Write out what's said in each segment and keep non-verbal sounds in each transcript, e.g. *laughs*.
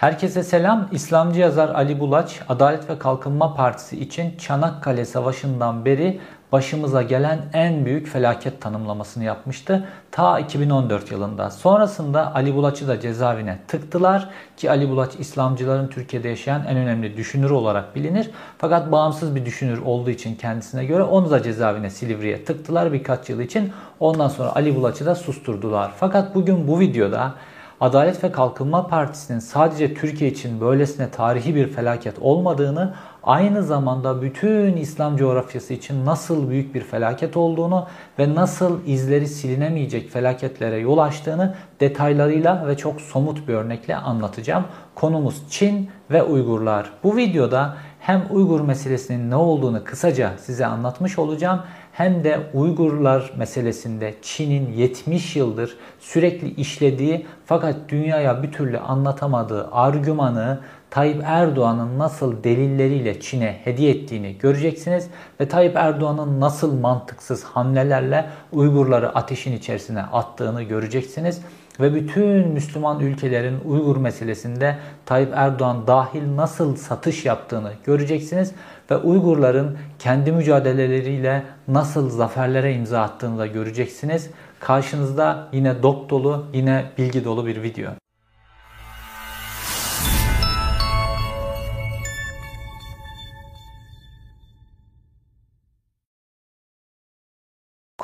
Herkese selam. İslamcı yazar Ali Bulaç, Adalet ve Kalkınma Partisi için Çanakkale Savaşı'ndan beri başımıza gelen en büyük felaket tanımlamasını yapmıştı. Ta 2014 yılında. Sonrasında Ali Bulaç'ı da cezaevine tıktılar ki Ali Bulaç İslamcıların Türkiye'de yaşayan en önemli düşünür olarak bilinir. Fakat bağımsız bir düşünür olduğu için kendisine göre onu da cezaevine Silivri'ye tıktılar birkaç yıl için. Ondan sonra Ali Bulaç'ı da susturdular. Fakat bugün bu videoda Adalet ve Kalkınma Partisi'nin sadece Türkiye için böylesine tarihi bir felaket olmadığını, aynı zamanda bütün İslam coğrafyası için nasıl büyük bir felaket olduğunu ve nasıl izleri silinemeyecek felaketlere yol açtığını detaylarıyla ve çok somut bir örnekle anlatacağım. Konumuz Çin ve Uygurlar. Bu videoda hem Uygur meselesinin ne olduğunu kısaca size anlatmış olacağım hem de Uygurlar meselesinde Çin'in 70 yıldır sürekli işlediği fakat dünyaya bir türlü anlatamadığı argümanı Tayyip Erdoğan'ın nasıl delilleriyle Çin'e hediye ettiğini göreceksiniz ve Tayyip Erdoğan'ın nasıl mantıksız hamlelerle Uygurları ateşin içerisine attığını göreceksiniz ve bütün Müslüman ülkelerin Uygur meselesinde Tayyip Erdoğan dahil nasıl satış yaptığını göreceksiniz ve Uygurların kendi mücadeleleriyle nasıl zaferlere imza attığını da göreceksiniz. Karşınızda yine dop dolu, yine bilgi dolu bir video.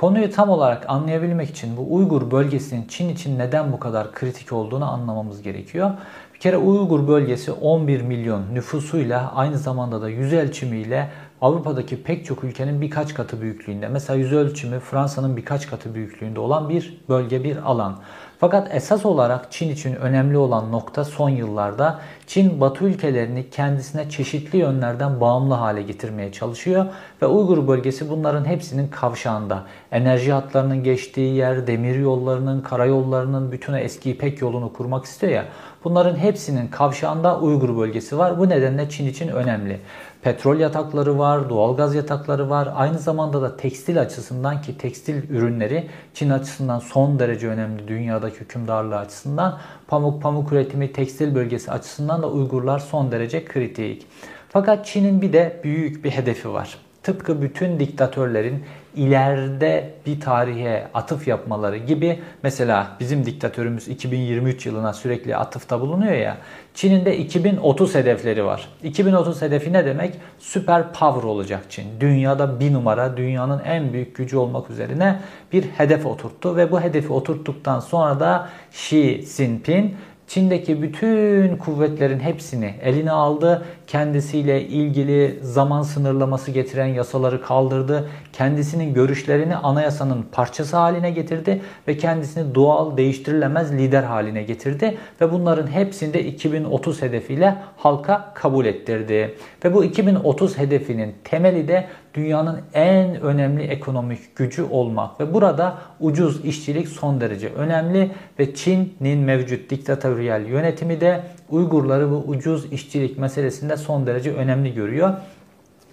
Konuyu tam olarak anlayabilmek için bu Uygur bölgesinin Çin için neden bu kadar kritik olduğunu anlamamız gerekiyor. Bir kere Uygur bölgesi 11 milyon nüfusuyla aynı zamanda da yüz ölçümüyle Avrupa'daki pek çok ülkenin birkaç katı büyüklüğünde. Mesela yüz ölçümü Fransa'nın birkaç katı büyüklüğünde olan bir bölge, bir alan. Fakat esas olarak Çin için önemli olan nokta son yıllarda Çin Batı ülkelerini kendisine çeşitli yönlerden bağımlı hale getirmeye çalışıyor ve Uygur bölgesi bunların hepsinin kavşağında. Enerji hatlarının geçtiği yer, demir yollarının, karayollarının bütün eski İpek yolunu kurmak istiyor ya. Bunların hepsinin kavşağında Uygur bölgesi var. Bu nedenle Çin için önemli. Petrol yatakları var, doğalgaz yatakları var. Aynı zamanda da tekstil açısından ki tekstil ürünleri Çin açısından son derece önemli dünyadaki hükümdarlığı açısından. Pamuk, pamuk üretimi, tekstil bölgesi açısından da Uygurlar son derece kritik. Fakat Çin'in bir de büyük bir hedefi var. Tıpkı bütün diktatörlerin ileride bir tarihe atıf yapmaları gibi mesela bizim diktatörümüz 2023 yılına sürekli atıfta bulunuyor ya. Çin'in de 2030 hedefleri var. 2030 hedefi ne demek? Süper power olacak Çin. Dünyada bir numara, dünyanın en büyük gücü olmak üzerine bir hedef oturttu ve bu hedefi oturttuktan sonra da Xi Jinping Çin'deki bütün kuvvetlerin hepsini eline aldı. Kendisiyle ilgili zaman sınırlaması getiren yasaları kaldırdı. Kendisinin görüşlerini anayasanın parçası haline getirdi ve kendisini doğal değiştirilemez lider haline getirdi ve bunların hepsinde 2030 hedefiyle halka kabul ettirdi. Ve bu 2030 hedefinin temeli de dünyanın en önemli ekonomik gücü olmak ve burada ucuz işçilik son derece önemli ve Çin'in mevcut diktatöryel yönetimi de Uygurları bu ucuz işçilik meselesinde son derece önemli görüyor.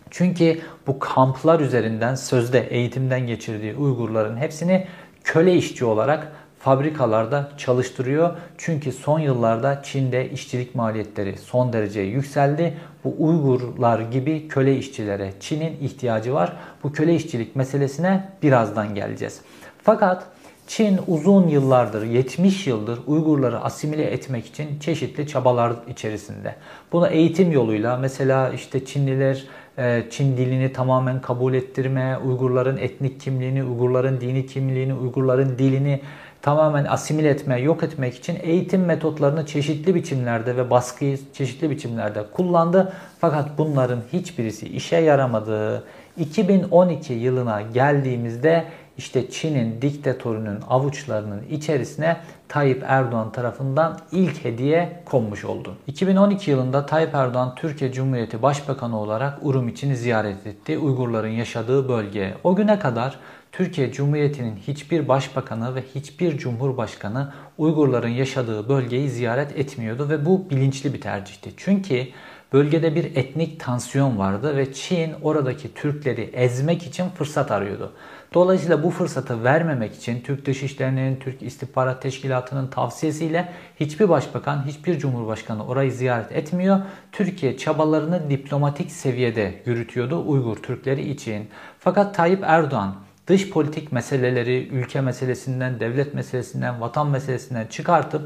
Çünkü bu kamplar üzerinden sözde eğitimden geçirdiği Uygurların hepsini köle işçi olarak fabrikalarda çalıştırıyor. Çünkü son yıllarda Çin'de işçilik maliyetleri son derece yükseldi. Bu Uygurlar gibi köle işçilere Çin'in ihtiyacı var. Bu köle işçilik meselesine birazdan geleceğiz. Fakat Çin uzun yıllardır, 70 yıldır Uygurları asimile etmek için çeşitli çabalar içerisinde. Bunu eğitim yoluyla mesela işte Çinliler e, Çin dilini tamamen kabul ettirme, Uygurların etnik kimliğini, Uygurların dini kimliğini, Uygurların dilini tamamen asimil etme, yok etmek için eğitim metotlarını çeşitli biçimlerde ve baskıyı çeşitli biçimlerde kullandı. Fakat bunların hiçbirisi işe yaramadı. 2012 yılına geldiğimizde işte Çin'in diktatörünün avuçlarının içerisine Tayyip Erdoğan tarafından ilk hediye konmuş oldu. 2012 yılında Tayyip Erdoğan Türkiye Cumhuriyeti Başbakanı olarak Urum için ziyaret etti. Uygurların yaşadığı bölge. O güne kadar Türkiye Cumhuriyeti'nin hiçbir başbakanı ve hiçbir cumhurbaşkanı Uygurların yaşadığı bölgeyi ziyaret etmiyordu ve bu bilinçli bir tercihti. Çünkü bölgede bir etnik tansiyon vardı ve Çin oradaki Türkleri ezmek için fırsat arıyordu. Dolayısıyla bu fırsatı vermemek için Türk Dışişleri'nin, Türk İstihbarat Teşkilatı'nın tavsiyesiyle hiçbir başbakan, hiçbir cumhurbaşkanı orayı ziyaret etmiyor. Türkiye çabalarını diplomatik seviyede yürütüyordu Uygur Türkleri için. Fakat Tayyip Erdoğan dış politik meseleleri ülke meselesinden, devlet meselesinden, vatan meselesinden çıkartıp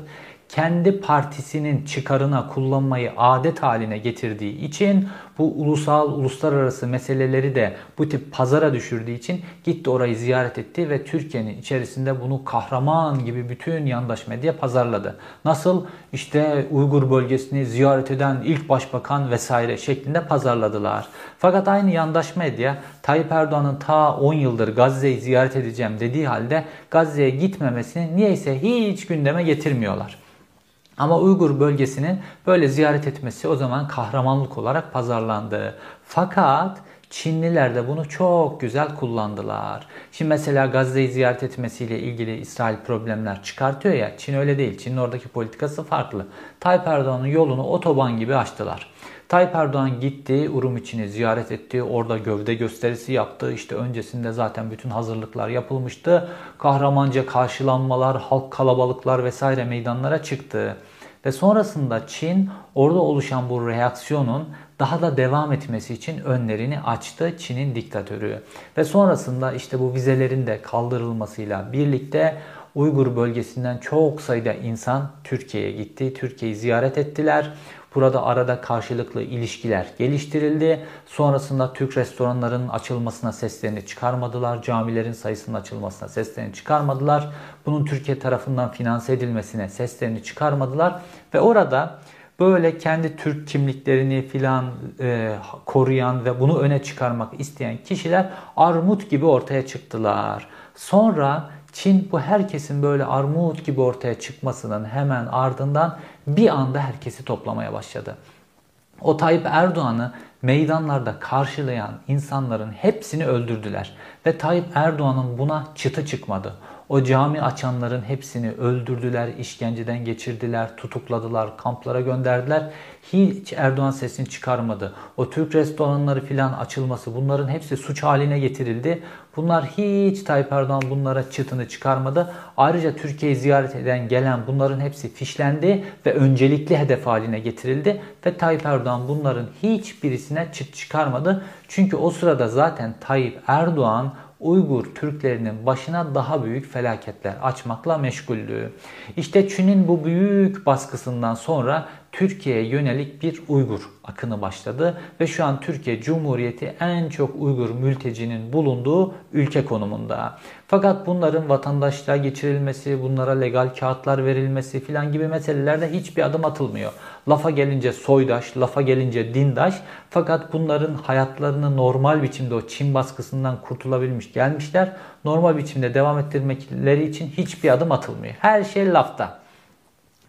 kendi partisinin çıkarına kullanmayı adet haline getirdiği için bu ulusal, uluslararası meseleleri de bu tip pazara düşürdüğü için gitti orayı ziyaret etti ve Türkiye'nin içerisinde bunu kahraman gibi bütün yandaş medya pazarladı. Nasıl? işte Uygur bölgesini ziyaret eden ilk başbakan vesaire şeklinde pazarladılar. Fakat aynı yandaş medya Tayyip Erdoğan'ın ta 10 yıldır Gazze'yi ziyaret edeceğim dediği halde Gazze'ye gitmemesini niyeyse hiç gündeme getirmiyorlar. Ama Uygur bölgesinin böyle ziyaret etmesi o zaman kahramanlık olarak pazarlandı. Fakat Çinliler de bunu çok güzel kullandılar. Şimdi mesela Gazze'yi ziyaret etmesiyle ilgili İsrail problemler çıkartıyor ya. Çin öyle değil. Çin'in oradaki politikası farklı. Tayyip Erdoğan'ın yolunu otoban gibi açtılar. Tayyip Erdoğan gitti, Urum içini ziyaret etti. Orada gövde gösterisi yaptı. İşte öncesinde zaten bütün hazırlıklar yapılmıştı. Kahramanca karşılanmalar, halk kalabalıklar vesaire meydanlara çıktı. Ve sonrasında Çin orada oluşan bu reaksiyonun daha da devam etmesi için önlerini açtı Çin'in diktatörü. Ve sonrasında işte bu vizelerin de kaldırılmasıyla birlikte Uygur bölgesinden çok sayıda insan Türkiye'ye gitti. Türkiye'yi ziyaret ettiler. Burada arada karşılıklı ilişkiler geliştirildi. Sonrasında Türk restoranlarının açılmasına seslerini çıkarmadılar. Camilerin sayısının açılmasına seslerini çıkarmadılar. Bunun Türkiye tarafından finanse edilmesine seslerini çıkarmadılar. Ve orada böyle kendi Türk kimliklerini filan e, koruyan ve bunu öne çıkarmak isteyen kişiler armut gibi ortaya çıktılar. Sonra Çin bu herkesin böyle armut gibi ortaya çıkmasının hemen ardından bir anda herkesi toplamaya başladı. O Tayyip Erdoğan'ı meydanlarda karşılayan insanların hepsini öldürdüler. Ve Tayyip Erdoğan'ın buna çıtı çıkmadı. O cami açanların hepsini öldürdüler, işkenceden geçirdiler, tutukladılar, kamplara gönderdiler. Hiç Erdoğan sesini çıkarmadı. O Türk restoranları filan açılması bunların hepsi suç haline getirildi. Bunlar hiç Tayyip Erdoğan bunlara çıtını çıkarmadı. Ayrıca Türkiye'yi ziyaret eden gelen bunların hepsi fişlendi ve öncelikli hedef haline getirildi. Ve Tayyip Erdoğan bunların hiçbirisine çıt çıkarmadı. Çünkü o sırada zaten Tayyip Erdoğan Uygur Türklerinin başına daha büyük felaketler açmakla meşguldü. İşte Çin'in bu büyük baskısından sonra Türkiye'ye yönelik bir Uygur akını başladı ve şu an Türkiye Cumhuriyeti en çok Uygur mültecinin bulunduğu ülke konumunda. Fakat bunların vatandaşlığa geçirilmesi, bunlara legal kağıtlar verilmesi filan gibi meselelerde hiçbir adım atılmıyor. Lafa gelince soydaş, lafa gelince dindaş fakat bunların hayatlarını normal biçimde o Çin baskısından kurtulabilmiş gelmişler. Normal biçimde devam ettirmekleri için hiçbir adım atılmıyor. Her şey lafta.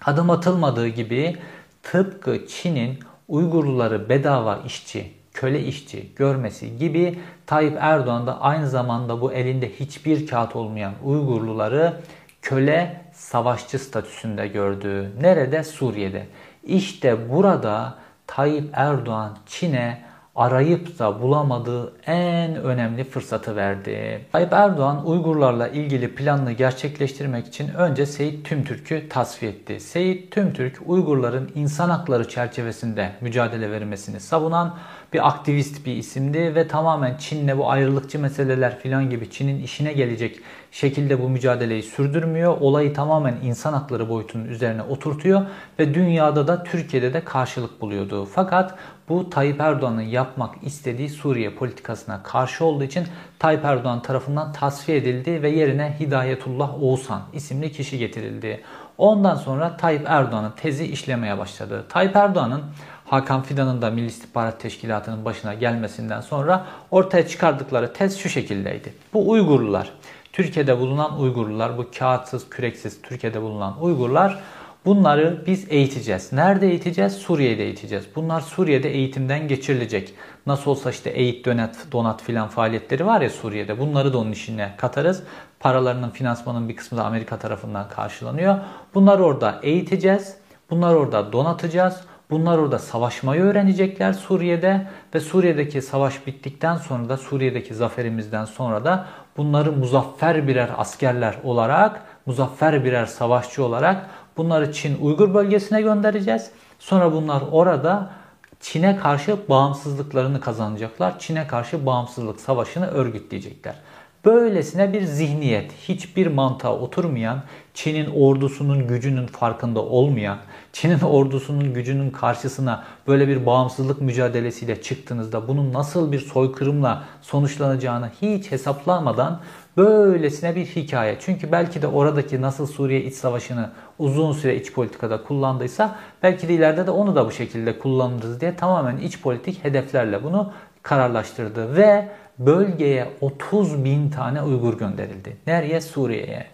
Adım atılmadığı gibi tıpkı Çin'in Uygurluları bedava işçi, köle işçi görmesi gibi Tayyip Erdoğan da aynı zamanda bu elinde hiçbir kağıt olmayan Uygurluları köle savaşçı statüsünde gördü. Nerede? Suriye'de. İşte burada Tayyip Erdoğan Çin'e arayıp da bulamadığı en önemli fırsatı verdi. Tayyip Erdoğan Uygurlarla ilgili planını gerçekleştirmek için önce Seyit Tümtürk'ü tasfiye etti. Seyit Tümtürk Uygurların insan hakları çerçevesinde mücadele vermesini savunan bir aktivist bir isimdi ve tamamen Çin'le bu ayrılıkçı meseleler filan gibi Çin'in işine gelecek şekilde bu mücadeleyi sürdürmüyor. Olayı tamamen insan hakları boyutunun üzerine oturtuyor ve dünyada da Türkiye'de de karşılık buluyordu. Fakat bu Tayyip Erdoğan'ın yapmak istediği Suriye politikasına karşı olduğu için Tayyip Erdoğan tarafından tasfiye edildi ve yerine Hidayetullah Oğuzhan isimli kişi getirildi. Ondan sonra Tayyip Erdoğan'ın tezi işlemeye başladı. Tayyip Erdoğan'ın Hakan Fidan'ın da Milli İstihbarat Teşkilatı'nın başına gelmesinden sonra ortaya çıkardıkları tez şu şekildeydi. Bu Uygurlular, Türkiye'de bulunan Uygurlular, bu kağıtsız, küreksiz Türkiye'de bulunan Uygurlar bunları biz eğiteceğiz. Nerede eğiteceğiz? Suriye'de eğiteceğiz. Bunlar Suriye'de eğitimden geçirilecek. Nasıl olsa işte eğit, donat, donat filan faaliyetleri var ya Suriye'de. Bunları da onun içine katarız. Paralarının, finansmanın bir kısmı da Amerika tarafından karşılanıyor. Bunları orada eğiteceğiz. Bunları orada donatacağız. Bunlar orada savaşmayı öğrenecekler Suriye'de ve Suriye'deki savaş bittikten sonra da Suriye'deki zaferimizden sonra da bunları muzaffer birer askerler olarak, muzaffer birer savaşçı olarak bunları Çin Uygur bölgesine göndereceğiz. Sonra bunlar orada Çin'e karşı bağımsızlıklarını kazanacaklar. Çin'e karşı bağımsızlık savaşını örgütleyecekler. Böylesine bir zihniyet, hiçbir mantığa oturmayan, Çin'in ordusunun gücünün farkında olmayan, Çin'in ordusunun gücünün karşısına böyle bir bağımsızlık mücadelesiyle çıktığınızda bunun nasıl bir soykırımla sonuçlanacağını hiç hesaplamadan böylesine bir hikaye. Çünkü belki de oradaki nasıl Suriye iç savaşını uzun süre iç politikada kullandıysa belki de ileride de onu da bu şekilde kullanırız diye tamamen iç politik hedeflerle bunu kararlaştırdı ve bölgeye 30 bin tane Uygur gönderildi. Nereye? Suriye'ye.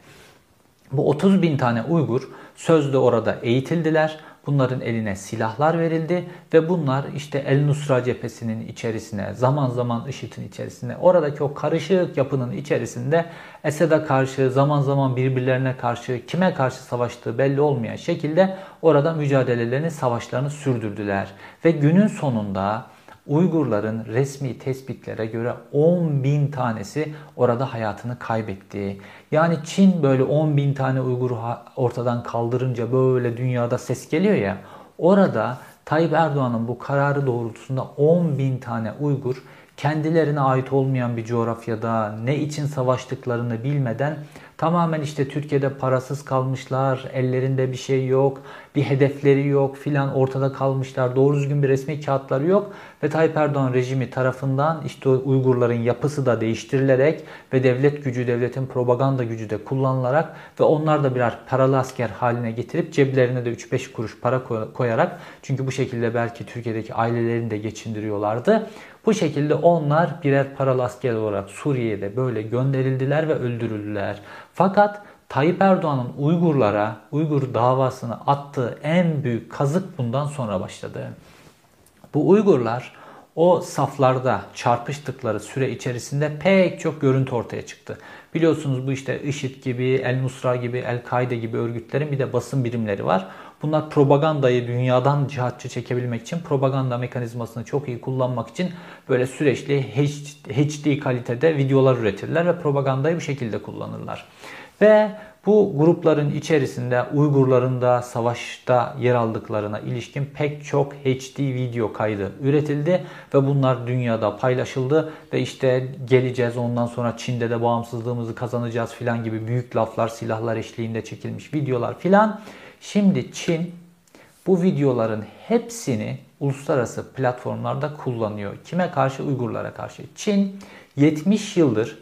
Bu 30 bin tane Uygur sözde orada eğitildiler. Bunların eline silahlar verildi ve bunlar işte El Nusra cephesinin içerisine, zaman zaman IŞİD'in içerisine, oradaki o karışık yapının içerisinde Esed'e karşı, zaman zaman birbirlerine karşı, kime karşı savaştığı belli olmayan şekilde orada mücadelelerini, savaşlarını sürdürdüler. Ve günün sonunda Uygurların resmi tespitlere göre 10 bin tanesi orada hayatını kaybetti. Yani Çin böyle 10 bin tane Uygur'u ortadan kaldırınca böyle dünyada ses geliyor ya. Orada Tayyip Erdoğan'ın bu kararı doğrultusunda 10 bin tane Uygur kendilerine ait olmayan bir coğrafyada ne için savaştıklarını bilmeden tamamen işte Türkiye'de parasız kalmışlar, ellerinde bir şey yok, bir hedefleri yok filan ortada kalmışlar, doğru düzgün bir resmi kağıtları yok ve Tayyip Erdoğan rejimi tarafından işte Uygurların yapısı da değiştirilerek ve devlet gücü, devletin propaganda gücü de kullanılarak ve onlar da birer paralı asker haline getirip ceplerine de 3-5 kuruş para koyarak çünkü bu şekilde belki Türkiye'deki ailelerini de geçindiriyorlardı. Bu şekilde onlar birer paralı asker olarak Suriye'de böyle gönderildiler ve öldürüldüler. Fakat Tayyip Erdoğan'ın Uygurlara, Uygur davasını attığı en büyük kazık bundan sonra başladı. Bu Uygurlar o saflarda çarpıştıkları süre içerisinde pek çok görüntü ortaya çıktı. Biliyorsunuz bu işte IŞİD gibi, El Nusra gibi, El Kaide gibi örgütlerin bir de basın birimleri var. Bunlar propagandayı dünyadan cihatçı çekebilmek için, propaganda mekanizmasını çok iyi kullanmak için böyle süreçli HD kalitede videolar üretirler ve propagandayı bu şekilde kullanırlar. Ve bu grupların içerisinde Uygurların da savaşta yer aldıklarına ilişkin pek çok HD video kaydı üretildi ve bunlar dünyada paylaşıldı ve işte geleceğiz ondan sonra Çin'de de bağımsızlığımızı kazanacağız filan gibi büyük laflar silahlar eşliğinde çekilmiş videolar filan. Şimdi Çin bu videoların hepsini uluslararası platformlarda kullanıyor. Kime karşı? Uygurlara karşı. Çin 70 yıldır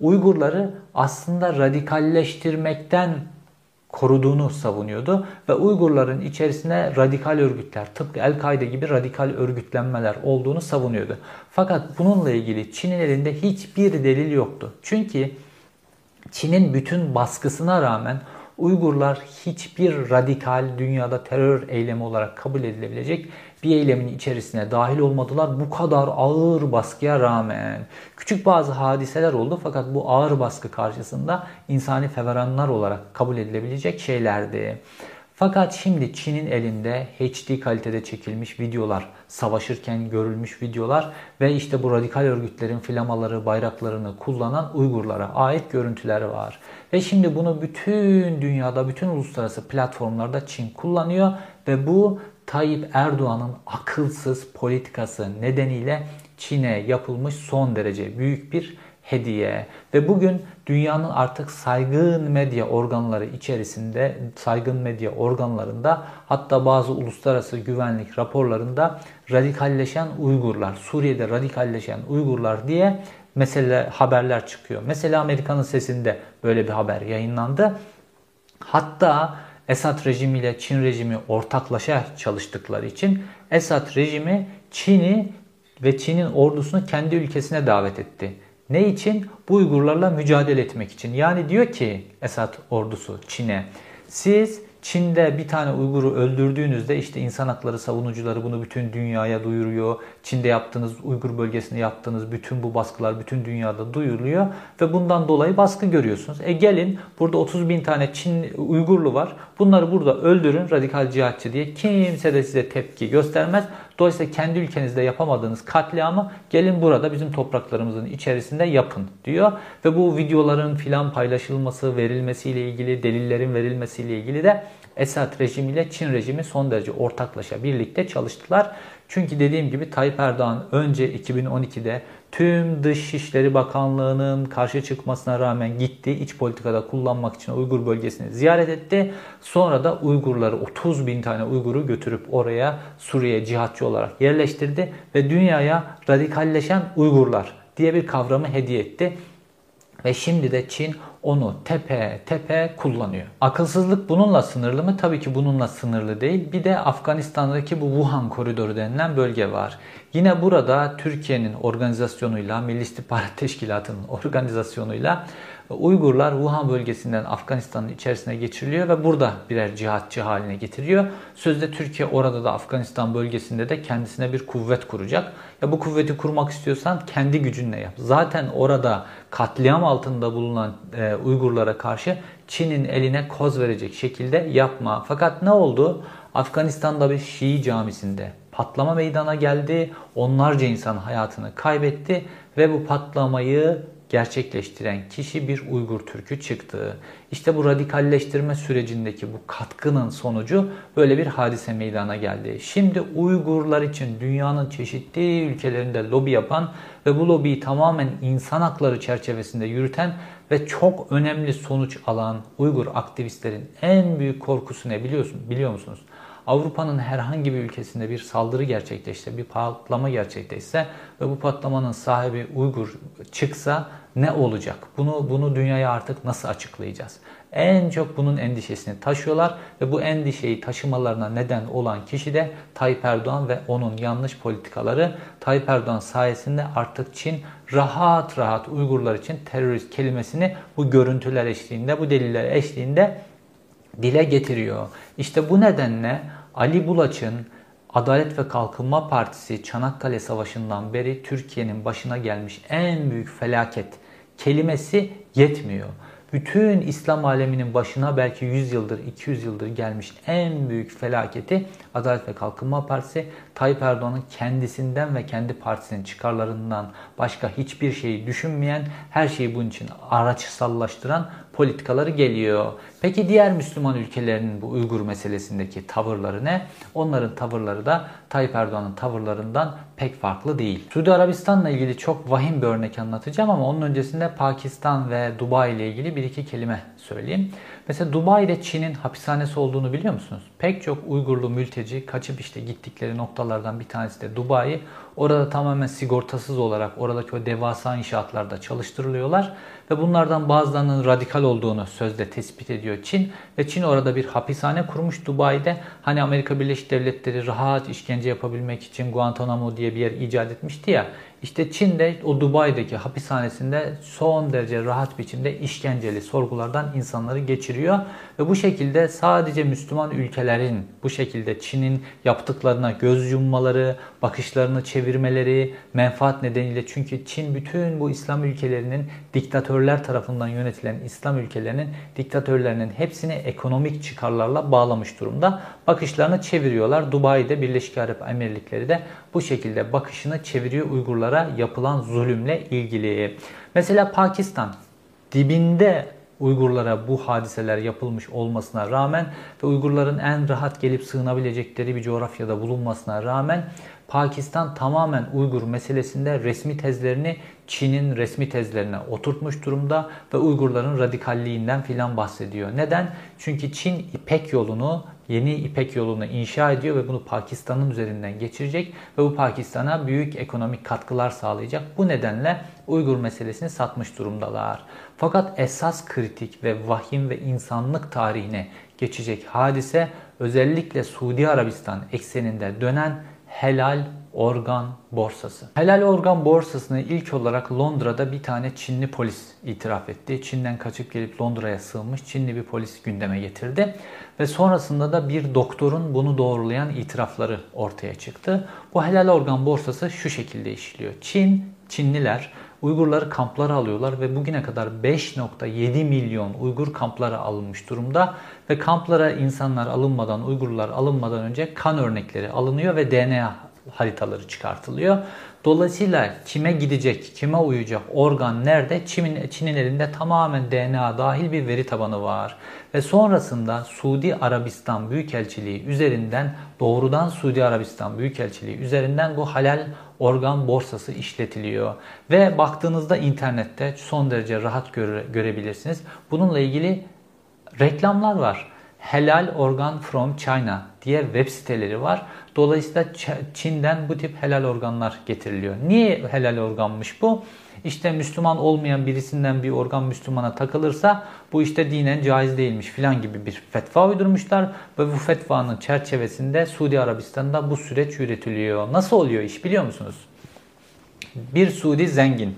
Uygurları aslında radikalleştirmekten koruduğunu savunuyordu ve Uygurların içerisine radikal örgütler, tıpkı El-Kaide gibi radikal örgütlenmeler olduğunu savunuyordu. Fakat bununla ilgili Çin'in elinde hiçbir delil yoktu. Çünkü Çin'in bütün baskısına rağmen Uygurlar hiçbir radikal dünyada terör eylemi olarak kabul edilebilecek bir eylemin içerisine dahil olmadılar. Bu kadar ağır baskıya rağmen küçük bazı hadiseler oldu fakat bu ağır baskı karşısında insani feveranlar olarak kabul edilebilecek şeylerdi. Fakat şimdi Çin'in elinde HD kalitede çekilmiş videolar, savaşırken görülmüş videolar ve işte bu radikal örgütlerin flamaları, bayraklarını kullanan Uygurlara ait görüntüler var. Ve şimdi bunu bütün dünyada, bütün uluslararası platformlarda Çin kullanıyor ve bu Tayyip Erdoğan'ın akılsız politikası nedeniyle Çin'e yapılmış son derece büyük bir hediye ve bugün dünyanın artık saygın medya organları içerisinde saygın medya organlarında hatta bazı uluslararası güvenlik raporlarında radikalleşen Uygurlar, Suriye'de radikalleşen Uygurlar diye mesele haberler çıkıyor. Mesela Amerika'nın sesinde böyle bir haber yayınlandı. Hatta Esad rejimiyle Çin rejimi ortaklaşa çalıştıkları için Esad rejimi Çin'i ve Çin'in ordusunu kendi ülkesine davet etti. Ne için? Bu Uygurlarla mücadele etmek için. Yani diyor ki Esad ordusu Çin'e siz Çin'de bir tane Uygur'u öldürdüğünüzde işte insan hakları savunucuları bunu bütün dünyaya duyuruyor. Çin'de yaptığınız, Uygur bölgesinde yaptığınız bütün bu baskılar bütün dünyada duyuruluyor ve bundan dolayı baskı görüyorsunuz. E gelin burada 30 bin tane Çin Uygurlu var. Bunları burada öldürün radikal cihatçı diye kimse de size tepki göstermez. Dolayısıyla kendi ülkenizde yapamadığınız katliamı gelin burada bizim topraklarımızın içerisinde yapın diyor. Ve bu videoların filan paylaşılması, verilmesiyle ilgili, delillerin verilmesiyle ilgili de Esad rejimiyle Çin rejimi son derece ortaklaşa birlikte çalıştılar. Çünkü dediğim gibi Tayyip Erdoğan önce 2012'de tüm Dışişleri Bakanlığı'nın karşı çıkmasına rağmen gitti. iç politikada kullanmak için Uygur bölgesini ziyaret etti. Sonra da Uygurları 30 bin tane Uygur'u götürüp oraya Suriye cihatçı olarak yerleştirdi. Ve dünyaya radikalleşen Uygurlar diye bir kavramı hediye etti. Ve şimdi de Çin onu tepe tepe kullanıyor. Akılsızlık bununla sınırlı mı? Tabii ki bununla sınırlı değil. Bir de Afganistan'daki bu Wuhan koridoru denilen bölge var. Yine burada Türkiye'nin organizasyonuyla, Milli İstihbarat Teşkilatı'nın *laughs* organizasyonuyla Uygurlar Wuhan bölgesinden Afganistan'ın içerisine geçiriliyor ve burada birer cihatçı haline getiriyor. Sözde Türkiye orada da Afganistan bölgesinde de kendisine bir kuvvet kuracak. Ya bu kuvveti kurmak istiyorsan kendi gücünle yap. Zaten orada katliam altında bulunan e, Uygurlara karşı Çin'in eline koz verecek şekilde yapma. Fakat ne oldu? Afganistan'da bir Şii camisinde patlama meydana geldi. Onlarca insan hayatını kaybetti ve bu patlamayı gerçekleştiren kişi bir Uygur Türk'ü çıktı. İşte bu radikalleştirme sürecindeki bu katkının sonucu böyle bir hadise meydana geldi. Şimdi Uygurlar için dünyanın çeşitli ülkelerinde lobi yapan ve bu lobiyi tamamen insan hakları çerçevesinde yürüten ve çok önemli sonuç alan Uygur aktivistlerin en büyük korkusu ne biliyorsun biliyor musunuz? Avrupa'nın herhangi bir ülkesinde bir saldırı gerçekleşse, bir patlama gerçekleşse ve bu patlamanın sahibi Uygur çıksa ne olacak? Bunu bunu dünyaya artık nasıl açıklayacağız? En çok bunun endişesini taşıyorlar ve bu endişeyi taşımalarına neden olan kişi de Tayyip Erdoğan ve onun yanlış politikaları. Tayyip Erdoğan sayesinde artık Çin rahat rahat Uygurlar için terörist kelimesini bu görüntüler eşliğinde, bu deliller eşliğinde dile getiriyor. İşte bu nedenle Ali Bulaç'ın Adalet ve Kalkınma Partisi Çanakkale Savaşı'ndan beri Türkiye'nin başına gelmiş en büyük felaket kelimesi yetmiyor. Bütün İslam aleminin başına belki 100 yıldır, 200 yıldır gelmiş en büyük felaketi Adalet ve Kalkınma Partisi Tayyip Erdoğan'ın kendisinden ve kendi partisinin çıkarlarından başka hiçbir şeyi düşünmeyen, her şeyi bunun için araçsallaştıran politikaları geliyor. Peki diğer Müslüman ülkelerinin bu Uygur meselesindeki tavırları ne? Onların tavırları da Tayyip Erdoğan'ın tavırlarından pek farklı değil. Suudi Arabistan'la ilgili çok vahim bir örnek anlatacağım ama onun öncesinde Pakistan ve Dubai ile ilgili bir iki kelime söyleyeyim. Mesela Dubai'de Çin'in hapishanesi olduğunu biliyor musunuz? Pek çok Uygurlu mülteci kaçıp işte gittikleri noktalardan bir tanesi de Dubai. Orada tamamen sigortasız olarak oradaki o devasa inşaatlarda çalıştırılıyorlar ve bunlardan bazılarının radikal olduğunu sözde tespit ediyor Çin ve Çin orada bir hapishane kurmuş Dubai'de. Hani Amerika Birleşik Devletleri rahat işkence yapabilmek için Guantanamo diye bir yer icat etmişti ya. İşte Çin'de o Dubai'deki hapishanesinde son derece rahat biçimde işkenceli sorgulardan insanları geçiriyor. Ve bu şekilde sadece Müslüman ülkelerin bu şekilde Çin'in yaptıklarına göz yummaları, bakışlarını çevirmeleri, menfaat nedeniyle çünkü Çin bütün bu İslam ülkelerinin diktatörler tarafından yönetilen İslam ülkelerinin diktatörlerinin hepsini ekonomik çıkarlarla bağlamış durumda. Bakışlarını çeviriyorlar. Dubai'de Birleşik Arap Emirlikleri de bu şekilde bakışını çeviriyor Uygurlara yapılan zulümle ilgili. Mesela Pakistan dibinde Uygurlara bu hadiseler yapılmış olmasına rağmen ve Uygurların en rahat gelip sığınabilecekleri bir coğrafyada bulunmasına rağmen Pakistan tamamen Uygur meselesinde resmi tezlerini Çin'in resmi tezlerine oturtmuş durumda ve Uygurların radikalliğinden filan bahsediyor. Neden? Çünkü Çin İpek yolunu yeni İpek yolunu inşa ediyor ve bunu Pakistan'ın üzerinden geçirecek ve bu Pakistan'a büyük ekonomik katkılar sağlayacak. Bu nedenle Uygur meselesini satmış durumdalar. Fakat esas kritik ve vahim ve insanlık tarihine geçecek hadise özellikle Suudi Arabistan ekseninde dönen helal organ borsası. Helal organ borsasını ilk olarak Londra'da bir tane Çinli polis itiraf etti. Çin'den kaçıp gelip Londra'ya sığınmış Çinli bir polis gündeme getirdi. Ve sonrasında da bir doktorun bunu doğrulayan itirafları ortaya çıktı. Bu helal organ borsası şu şekilde işliyor. Çin, Çinliler Uygurları kamplara alıyorlar ve bugüne kadar 5.7 milyon Uygur kamplara alınmış durumda. Ve kamplara insanlar alınmadan, Uygurlar alınmadan önce kan örnekleri alınıyor ve DNA haritaları çıkartılıyor. Dolayısıyla kime gidecek, kime uyacak organ nerede? Çin'in, Çin'in elinde tamamen DNA dahil bir veri tabanı var. Ve sonrasında Suudi Arabistan Büyükelçiliği üzerinden doğrudan Suudi Arabistan Büyükelçiliği üzerinden bu halal organ borsası işletiliyor. Ve baktığınızda internette son derece rahat göre, görebilirsiniz. Bununla ilgili reklamlar var. Helal Organ from China diye web siteleri var. Dolayısıyla Çin'den bu tip helal organlar getiriliyor. Niye helal organmış bu? İşte Müslüman olmayan birisinden bir organ Müslümana takılırsa bu işte dinen caiz değilmiş filan gibi bir fetva uydurmuşlar. Ve bu fetvanın çerçevesinde Suudi Arabistan'da bu süreç yürütülüyor. Nasıl oluyor iş biliyor musunuz? Bir Suudi zengin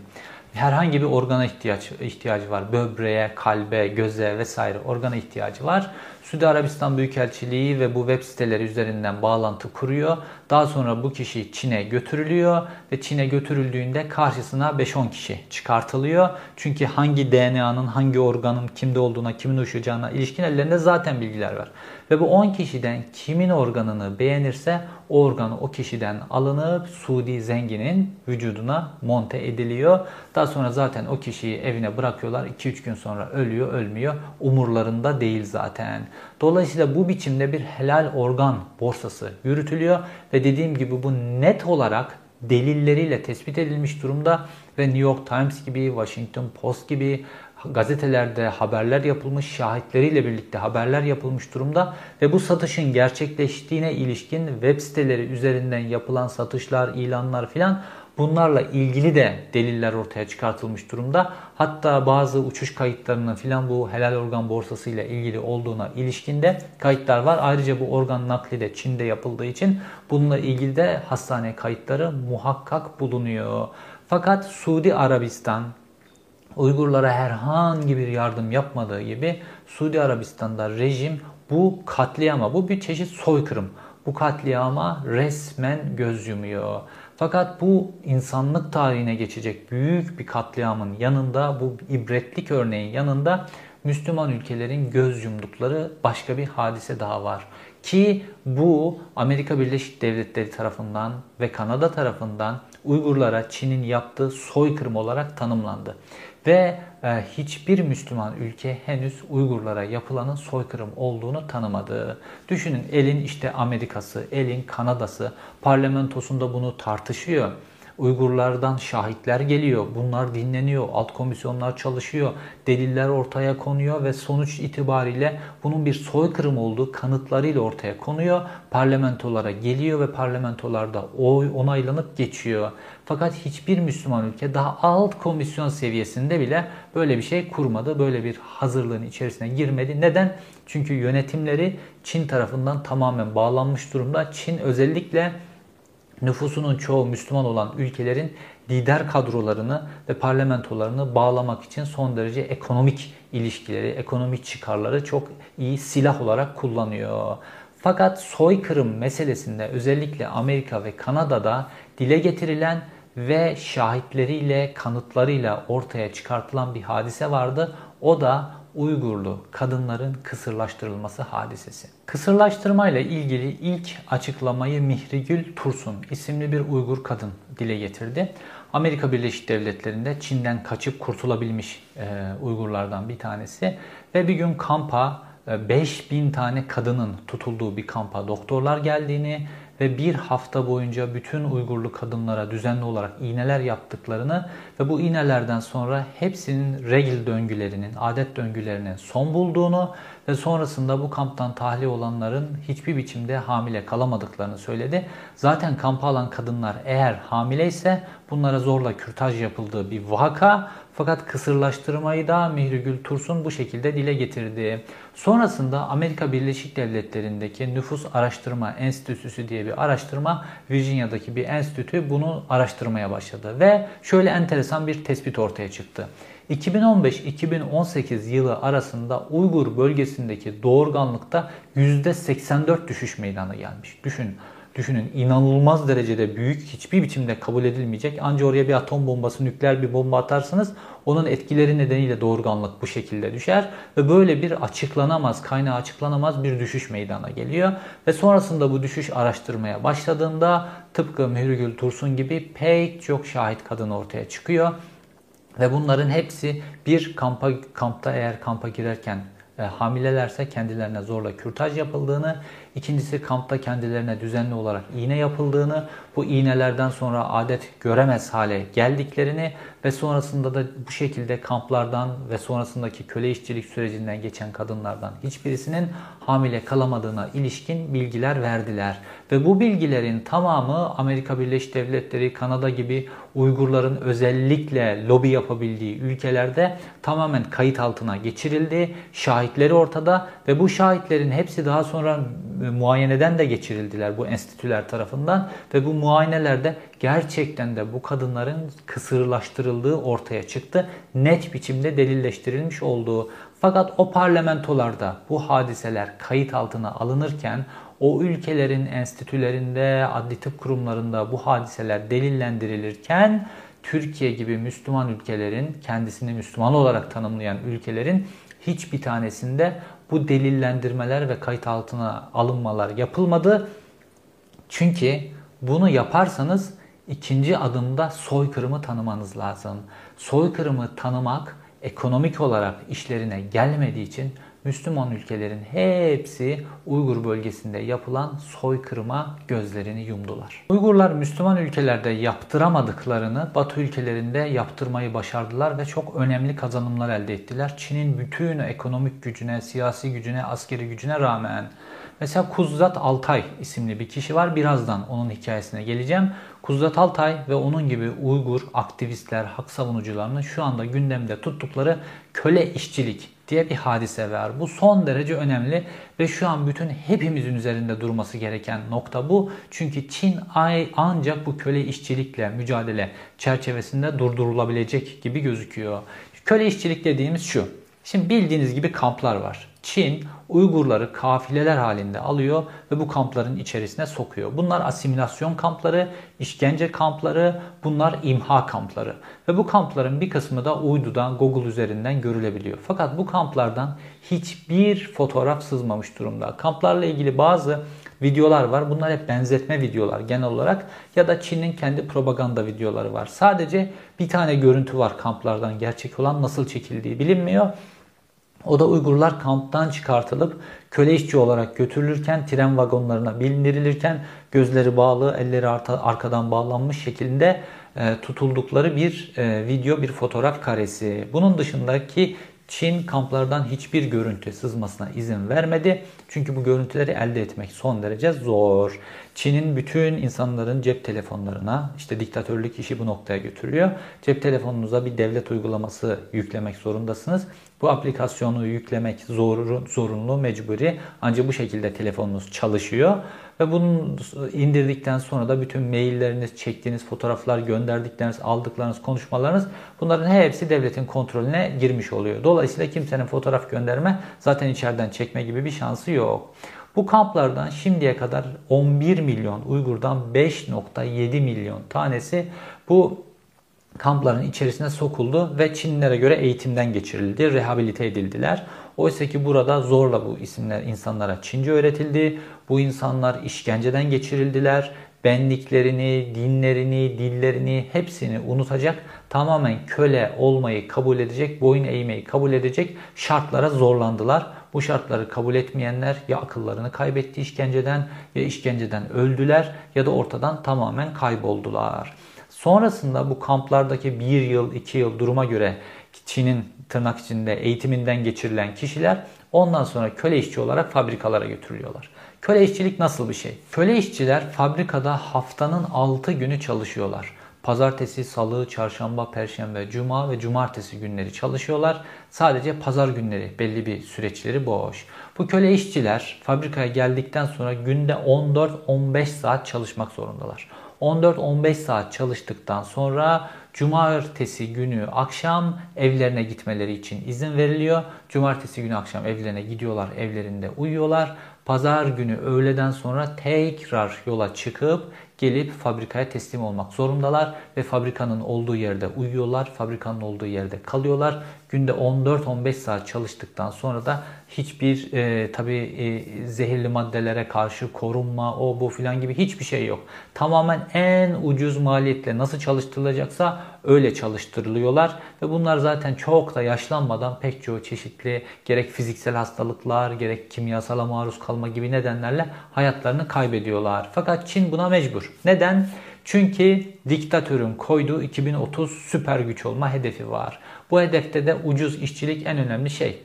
herhangi bir organa ihtiyaç ihtiyacı var. Böbreğe, kalbe, göze vesaire organa ihtiyacı var. Suudi Arabistan Büyükelçiliği ve bu web siteleri üzerinden bağlantı kuruyor. Daha sonra bu kişi Çin'e götürülüyor ve Çin'e götürüldüğünde karşısına 5-10 kişi çıkartılıyor. Çünkü hangi DNA'nın hangi organın kimde olduğuna, kimin uçacağına ilişkin ellerinde zaten bilgiler var. Ve bu 10 kişiden kimin organını beğenirse o organı o kişiden alınıp Suudi zenginin vücuduna monte ediliyor. Daha sonra zaten o kişiyi evine bırakıyorlar. 2-3 gün sonra ölüyor, ölmüyor. Umurlarında değil zaten. Dolayısıyla bu biçimde bir helal organ borsası yürütülüyor ve dediğim gibi bu net olarak delilleriyle tespit edilmiş durumda ve New York Times gibi, Washington Post gibi gazetelerde haberler yapılmış, şahitleriyle birlikte haberler yapılmış durumda ve bu satışın gerçekleştiğine ilişkin web siteleri üzerinden yapılan satışlar, ilanlar filan Bunlarla ilgili de deliller ortaya çıkartılmış durumda. Hatta bazı uçuş kayıtlarının filan bu helal organ borsası ile ilgili olduğuna ilişkinde kayıtlar var. Ayrıca bu organ nakli de Çin'de yapıldığı için bununla ilgili de hastane kayıtları muhakkak bulunuyor. Fakat Suudi Arabistan Uygurlara herhangi bir yardım yapmadığı gibi Suudi Arabistan'da rejim bu katliama, bu bir çeşit soykırım. Bu katliama resmen göz yumuyor. Fakat bu insanlık tarihine geçecek büyük bir katliamın yanında, bu ibretlik örneğin yanında Müslüman ülkelerin göz yumdukları başka bir hadise daha var. Ki bu Amerika Birleşik Devletleri tarafından ve Kanada tarafından Uygurlara Çin'in yaptığı soykırım olarak tanımlandı. Ve hiçbir Müslüman ülke henüz Uygurlara yapılanın soykırım olduğunu tanımadı. Düşünün elin işte Amerika'sı, elin Kanada'sı parlamentosunda bunu tartışıyor. Uygurlardan şahitler geliyor. Bunlar dinleniyor. Alt komisyonlar çalışıyor. Deliller ortaya konuyor ve sonuç itibariyle bunun bir soykırım olduğu kanıtlarıyla ortaya konuyor. Parlamentolara geliyor ve parlamentolarda oy onaylanıp geçiyor. Fakat hiçbir Müslüman ülke daha alt komisyon seviyesinde bile böyle bir şey kurmadı. Böyle bir hazırlığın içerisine girmedi. Neden? Çünkü yönetimleri Çin tarafından tamamen bağlanmış durumda. Çin özellikle nüfusunun çoğu Müslüman olan ülkelerin lider kadrolarını ve parlamentolarını bağlamak için son derece ekonomik ilişkileri, ekonomik çıkarları çok iyi silah olarak kullanıyor. Fakat soykırım meselesinde özellikle Amerika ve Kanada'da dile getirilen ve şahitleriyle, kanıtlarıyla ortaya çıkartılan bir hadise vardı. O da Uygurlu kadınların kısırlaştırılması hadisesi. Kısırlaştırma ile ilgili ilk açıklamayı Mihrigül Tursun isimli bir Uygur kadın dile getirdi. Amerika Birleşik Devletleri'nde Çin'den kaçıp kurtulabilmiş e, Uygurlardan bir tanesi ve bir gün kampa 5000 e, tane kadının tutulduğu bir kampa doktorlar geldiğini ve bir hafta boyunca bütün Uygurlu kadınlara düzenli olarak iğneler yaptıklarını ve bu iğnelerden sonra hepsinin regl döngülerinin, adet döngülerinin son bulduğunu ve sonrasında bu kamptan tahliye olanların hiçbir biçimde hamile kalamadıklarını söyledi. Zaten kampa alan kadınlar eğer hamileyse bunlara zorla kürtaj yapıldığı bir vaka Fakat kısırlaştırmayı da Mihrigül Tursun bu şekilde dile getirdi. Sonrasında Amerika Birleşik Devletleri'ndeki Nüfus Araştırma Enstitüsü diye bir araştırma, Virginia'daki bir enstitü bunu araştırmaya başladı. Ve şöyle enteresan bir tespit ortaya çıktı. 2015-2018 yılı arasında Uygur bölgesindeki doğurganlıkta %84 düşüş meydana gelmiş. Düşün Düşünün inanılmaz derecede büyük hiçbir biçimde kabul edilmeyecek. Ancak oraya bir atom bombası, nükleer bir bomba atarsınız onun etkileri nedeniyle doğurganlık bu şekilde düşer ve böyle bir açıklanamaz, kaynağı açıklanamaz bir düşüş meydana geliyor. Ve sonrasında bu düşüş araştırmaya başladığında tıpkı Mührügül Tursun gibi pek çok şahit kadın ortaya çıkıyor. Ve bunların hepsi bir kampa, kampta eğer kampa girerken e, hamilelerse kendilerine zorla kürtaj yapıldığını, ikincisi kampta kendilerine düzenli olarak iğne yapıldığını, bu iğnelerden sonra adet göremez hale geldiklerini ve sonrasında da bu şekilde kamplardan ve sonrasındaki köle işçilik sürecinden geçen kadınlardan hiçbirisinin hamile kalamadığına ilişkin bilgiler verdiler. Ve bu bilgilerin tamamı Amerika Birleşik Devletleri, Kanada gibi Uygurların özellikle lobi yapabildiği ülkelerde tamamen kayıt altına geçirildi. Şahitleri ortada ve bu şahitlerin hepsi daha sonra muayeneden de geçirildiler bu enstitüler tarafından ve bu muayenelerde gerçekten de bu kadınların kısırlaştırıldığı ortaya çıktı. Net biçimde delilleştirilmiş olduğu. Fakat o parlamentolarda bu hadiseler kayıt altına alınırken o ülkelerin enstitülerinde, adli tıp kurumlarında bu hadiseler delillendirilirken Türkiye gibi Müslüman ülkelerin, kendisini Müslüman olarak tanımlayan ülkelerin hiçbir tanesinde bu delillendirmeler ve kayıt altına alınmalar yapılmadı. Çünkü bunu yaparsanız ikinci adımda soykırımı tanımanız lazım. Soykırımı tanımak ekonomik olarak işlerine gelmediği için Müslüman ülkelerin hepsi Uygur bölgesinde yapılan soykırıma gözlerini yumdular. Uygurlar Müslüman ülkelerde yaptıramadıklarını Batı ülkelerinde yaptırmayı başardılar ve çok önemli kazanımlar elde ettiler. Çin'in bütün ekonomik gücüne, siyasi gücüne, askeri gücüne rağmen Mesela Kuzat Altay isimli bir kişi var. Birazdan onun hikayesine geleceğim. Kuzat Altay ve onun gibi Uygur aktivistler, hak savunucularının şu anda gündemde tuttukları köle işçilik diye bir hadise var. Bu son derece önemli ve şu an bütün hepimizin üzerinde durması gereken nokta bu. Çünkü Çin ancak bu köle işçilikle mücadele çerçevesinde durdurulabilecek gibi gözüküyor. Köle işçilik dediğimiz şu. Şimdi bildiğiniz gibi kamplar var. Çin Uygurları kafileler halinde alıyor ve bu kampların içerisine sokuyor. Bunlar asimilasyon kampları, işkence kampları, bunlar imha kampları. Ve bu kampların bir kısmı da uydudan, Google üzerinden görülebiliyor. Fakat bu kamplardan hiçbir fotoğraf sızmamış durumda. Kamplarla ilgili bazı videolar var. Bunlar hep benzetme videolar genel olarak ya da Çin'in kendi propaganda videoları var. Sadece bir tane görüntü var kamplardan gerçek olan nasıl çekildiği bilinmiyor. O da Uygurlar kamptan çıkartılıp köle işçi olarak götürülürken tren vagonlarına bindirilirken gözleri bağlı, elleri arkadan bağlanmış şekilde e, tutuldukları bir e, video, bir fotoğraf karesi. Bunun dışındaki Çin kamplardan hiçbir görüntü sızmasına izin vermedi. Çünkü bu görüntüleri elde etmek son derece zor. Çin'in bütün insanların cep telefonlarına, işte diktatörlük işi bu noktaya götürüyor. Cep telefonunuza bir devlet uygulaması yüklemek zorundasınız. Bu aplikasyonu yüklemek zor, zorunlu, mecburi. Ancak bu şekilde telefonunuz çalışıyor. Ve bunu indirdikten sonra da bütün mailleriniz, çektiğiniz fotoğraflar, gönderdikleriniz, aldıklarınız, konuşmalarınız bunların hepsi devletin kontrolüne girmiş oluyor. Dolayısıyla kimsenin fotoğraf gönderme zaten içeriden çekme gibi bir şansı yok. Bu kamplardan şimdiye kadar 11 milyon Uygur'dan 5.7 milyon tanesi bu kampların içerisine sokuldu ve Çinlilere göre eğitimden geçirildi, rehabilite edildiler. Oysa ki burada zorla bu isimler insanlara Çince öğretildi. Bu insanlar işkenceden geçirildiler. Benliklerini, dinlerini, dillerini hepsini unutacak, tamamen köle olmayı kabul edecek, boyun eğmeyi kabul edecek şartlara zorlandılar. Bu şartları kabul etmeyenler ya akıllarını kaybetti işkenceden ya işkenceden öldüler ya da ortadan tamamen kayboldular. Sonrasında bu kamplardaki bir yıl, iki yıl duruma göre Çin'in tırnak içinde eğitiminden geçirilen kişiler ondan sonra köle işçi olarak fabrikalara götürülüyorlar. Köle işçilik nasıl bir şey? Köle işçiler fabrikada haftanın 6 günü çalışıyorlar. Pazartesi, salı, çarşamba, perşembe, cuma ve cumartesi günleri çalışıyorlar. Sadece pazar günleri belli bir süreçleri boş. Bu köle işçiler fabrikaya geldikten sonra günde 14-15 saat çalışmak zorundalar. 14-15 saat çalıştıktan sonra cumartesi günü akşam evlerine gitmeleri için izin veriliyor. Cumartesi günü akşam evlerine gidiyorlar, evlerinde uyuyorlar. Pazar günü öğleden sonra tekrar yola çıkıp gelip fabrikaya teslim olmak zorundalar ve fabrikanın olduğu yerde uyuyorlar, fabrikanın olduğu yerde kalıyorlar. Günde 14-15 saat çalıştıktan sonra da hiçbir e, tabi e, zehirli maddelere karşı korunma, o bu filan gibi hiçbir şey yok. Tamamen en ucuz maliyetle nasıl çalıştırılacaksa öyle çalıştırılıyorlar ve bunlar zaten çok da yaşlanmadan pek çoğu çeşitli gerek fiziksel hastalıklar gerek kimyasala maruz kalma gibi nedenlerle hayatlarını kaybediyorlar. Fakat Çin buna mecbur. Neden? Çünkü diktatörün koyduğu 2030 süper güç olma hedefi var. Bu hedefte de ucuz işçilik en önemli şey.